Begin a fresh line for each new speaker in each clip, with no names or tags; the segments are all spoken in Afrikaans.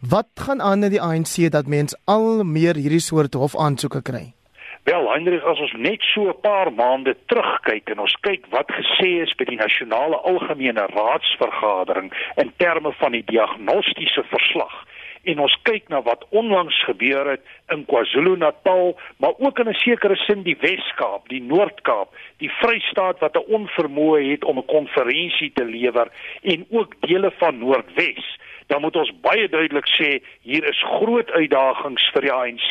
Wat gaan aan in die ANC dat mens al meer hierdie soort hofaansoeke kry?
Wel, Hendrik, as ons net so 'n paar maande terugkyk en ons kyk wat gesê is by die nasionale algemene raadsvergadering in terme van die diagnostiese verslag en ons kyk na wat onlangs gebeur het in KwaZulu-Natal, maar ook in 'n sekere sin die Wes-Kaap, die Noord-Kaap, die Vrystaat wat 'n onvermoë het om 'n konferensie te lewer en ook dele van Noordwes dan moet ons baie duidelik sê hier is groot uitdagings vir die ANC.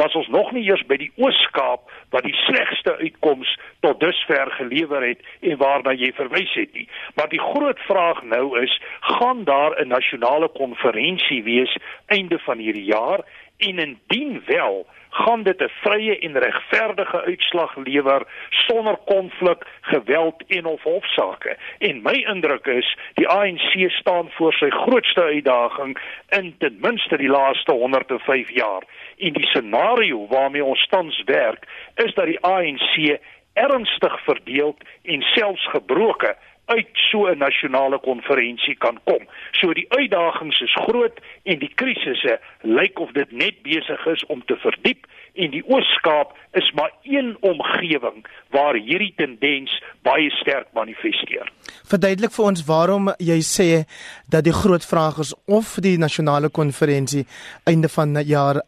Dat ons nog nie eers by die Oos-Kaap wat die slegste uitkoms tot dusver gelewer het en waarna jy verwys het nie. Maar die groot vraag nou is, gaan daar 'n nasionale konferensie wees einde van hierdie jaar en indien wel gaan dit 'n vrye en regverdige uitslag lewer sonder konflik, geweld en of hofsaake. En my indruk is die ANC staan voor sy grootste uitdaging in ten minste die laaste 105 jaar. En die scenario waarmee ons tans werk, is dat die ANC ernstig verdeeld en selfs gebroken uit so 'n nasionale konferensie kan kom. So die uitdagings is groot en die krisisse lyk of dit net besig is om te verdiep en die Oos-Kaap is maar een omgewing waar hierdie tendens baie sterk manifesteer.
Verduidelik vir ons waarom jy sê dat die groot vraag is of die nasionale konferensie einde van jaar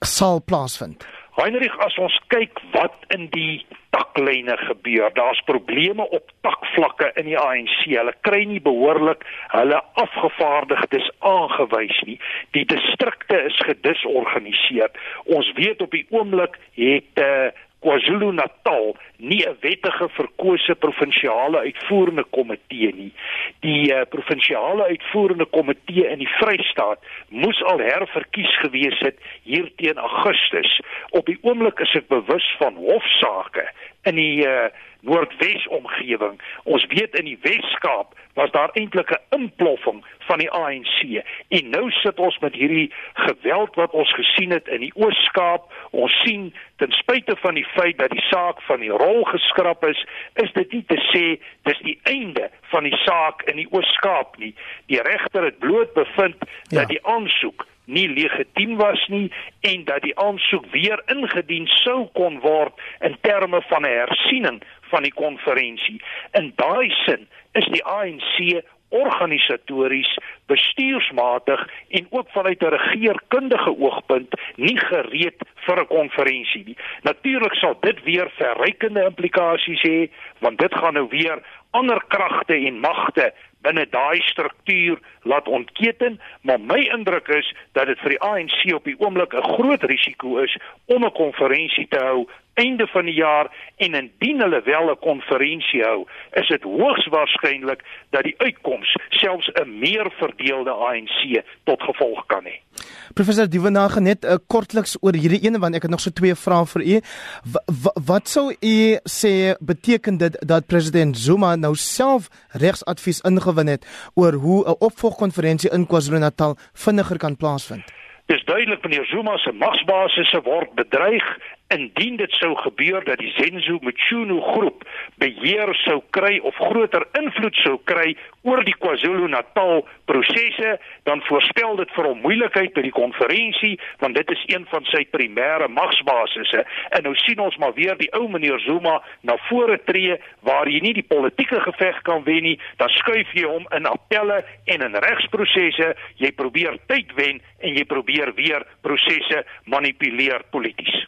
sal plaasvind.
Heinrich, as ons kyk wat in die taklyne gebeur, daar's probleme op takvlakke in die ANC. Hulle kry nie behoorlik hulle afgevaardigdes aangewys nie. Die distrikte is gedisorganiseer. Ons weet op die oomblik het uh, KwaZulu-Natal nie 'n wettige verkose provinsiale uitvoerende komitee nie. Die uh, provinsiale uitvoerende komitee in die Vrystaat moes al herverkies gewees het hier teen Augustus. Op die oomblik is ek bewus van hofsaake in die uh, Noordwes omgewing. Ons weet in die Wes-Kaap was daar eintlik 'n imploffing van die ANC. En nou sit ons met hierdie geweld wat ons gesien het in die Oos-Kaap. Ons sien ten spyte van die feit dat die saak van die rol geskraap is, is dit nie te sê dis die einde van die saak in die Oos-Kaap nie. Die regter het bloot bevind ja. dat die aansoek nie legitiem was nie en dat die aansoek weer ingedien sou kon word in terme van 'n hersiening van die konferensie. In daai sin is die ANC organisatories, bestuursmatig en ook vanuit 'n regeringskundige oogpunt nie gereed vir 'n konferensie nie. Natuurlik sal dit weer verrykende implikasies hê, want dit gaan nou weer ander kragte en magte binne daai struktuur laat ontketen, maar my indruk is dat dit vir die ANC op die oomblik 'n groot risiko is om 'n konferensie te hou einde van die jaar en indien hulle wel 'n konferensie hou, is dit hoogs waarskynlik dat die uitkoms selfs 'n meer verdeelde ANC tot gevolg kan hê.
Professor Dievenage net uh, kortliks oor hierdie ene want ek het nog so twee vrae vir u. Wat sou u sê beteken dit dat president Zuma nou self regsadvies ingewin het oor hoe 'n opvolgkonferensie in KwaZulu-Natal vinniger kan plaasvind?
Dis duidelik meneer Zuma se magsbasisse word bedreig indien dit sou gebeur dat die Zenzo Mchunu groep beheer sou kry of groter invloed sou kry oor die KwaZulu-Natal prosesse, dan voorspel dit vir hom moeilikheid by die konferensie, want dit is een van sy primêre magsbasisse. En nou sien ons maar weer die ou meneer Zuma na vore tree waar hy nie die politieke geveg kan wen nie, dan skuif jy hom in appelle en in regsprosesse, jy probeer tyd wen en jy probeer weer prosesse manipuleer polities.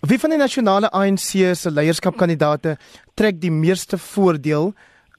Wie van die nasionale ANC se leierskapkandidate trek die meeste voordeel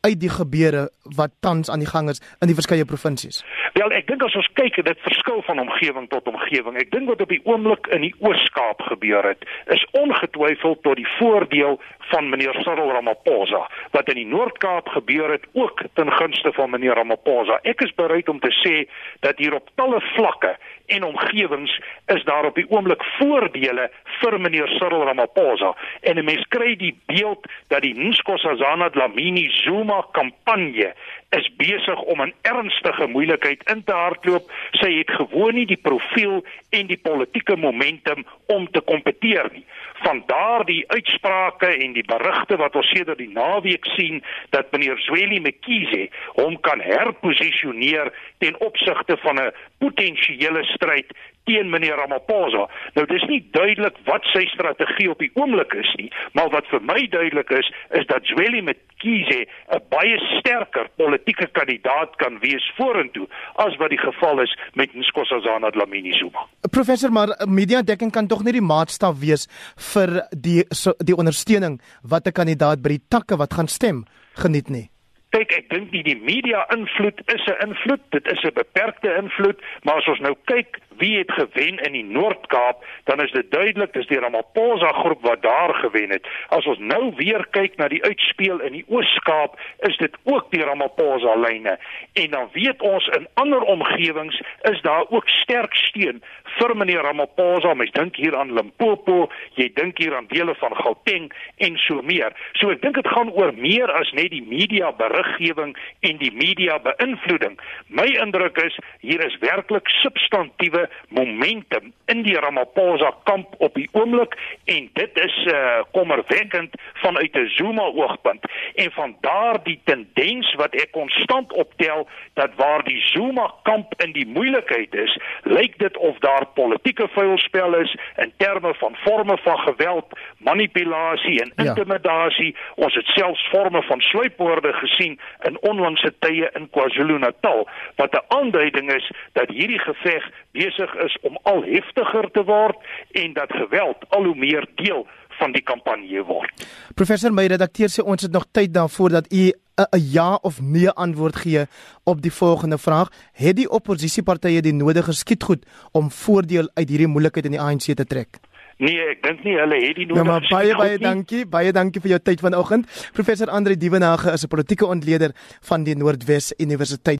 uit die gebeure wat tans aan die gang is in die verskeie provinsies?
Wel, ek dink as ons kyk, dit verskil van omgewing tot omgewing. Ek dink wat op die oomblik in die Oos-Kaap gebeur het, is ongetwyfeld tot die voordeel van meneer Cyril Ramaphosa. Wat in die Noord-Kaap gebeur het, ook ten gunste van meneer Ramaphosa. Ek is bereid om te sê dat hier op talle vlakke en omgewings is daar op die oomblik voordele vir meneer Cyril Ramaphosa. En 'n mens kry die beeld dat die Nkosazana Dlamini Zuma kampanje is besig om 'n ernstige moeilikheid in te hardloop. Sy het gewoon nie die profiel en die politieke momentum om te kompeteer nie. Van daardie uitsprake en die berigte wat ons sedert die naweek sien dat meneer Zweli Mkhize hom kan herposisioneer ten opsigte van 'n potensiële stryd teen meneer Ramaphosa. Nou dis nie duidelik wat sy strategie op die oomblik is nie, maar wat vir my duidelik is, is dat Zweli Mkhize 'n baie sterker politieke kandidaat kan wees vorentoe as wat die geval is met Nkosazana Dlamini Zuma.
Professor, maar media dekking kan tog nie die maatstaf wees vir die so, die ondersteuning wat 'n kandidaat by die takke wat gaan stem geniet nie.
Kyk, ek dink nie die media invloed is 'n invloed, dit is 'n beperkte invloed, maar as ons nou kyk wie het gewen in die Noord-Kaap, dan is dit duidelik dis die Ramaphosa groep wat daar gewen het. As ons nou weer kyk na die uitspeel in die Oos-Kaap, is dit ook die Ramaphosa lyne. En dan weet ons in ander omgewings is daar ook sterk steun vir meneer Ramaphosa. Mens dink hier aan Limpopo, jy dink hier aan dele van Gauteng en so meer. So ek dink dit gaan oor meer as net die media beriggewing en die media beïnvloeding. My indruk is hier is werklik substantiewe momentum in die Ramaphosa kamp op die oomblik en dit is uh, kommerwekkend vanuit 'n Zuma oogpunt en van daardie tendens wat ek konstant optel dat waar die Zuma kamp in die moeilikheid is, lyk dit of daar politieke vuilspel is in terme van forme van geweld, manipulasie en intimidasie. Ja. Ons het selfs forme van sluipmoorde gesien in onlangse tye in KwaZulu-Natal wat 'n aanduiding is dat hierdie geveg besig is om al heftiger te word en dat geweld al hoe meer deel van die kampanje word.
Professor my redakteur sê ons het nog tyd daarvoor dat u 'n ja of nee antwoord gee op die volgende vraag: Het die oppositiepartye die nodige skietgoed om voordeel uit hierdie moeilikheid in die ANC te trek?
Nee, ek dink nie hulle het die nodige.
Ja, maar baie baie dankie. Baie dankie vir jou tyd vanoggend. Professor Andre Dievenage is 'n politieke ontleder van die Noordwes Universiteit.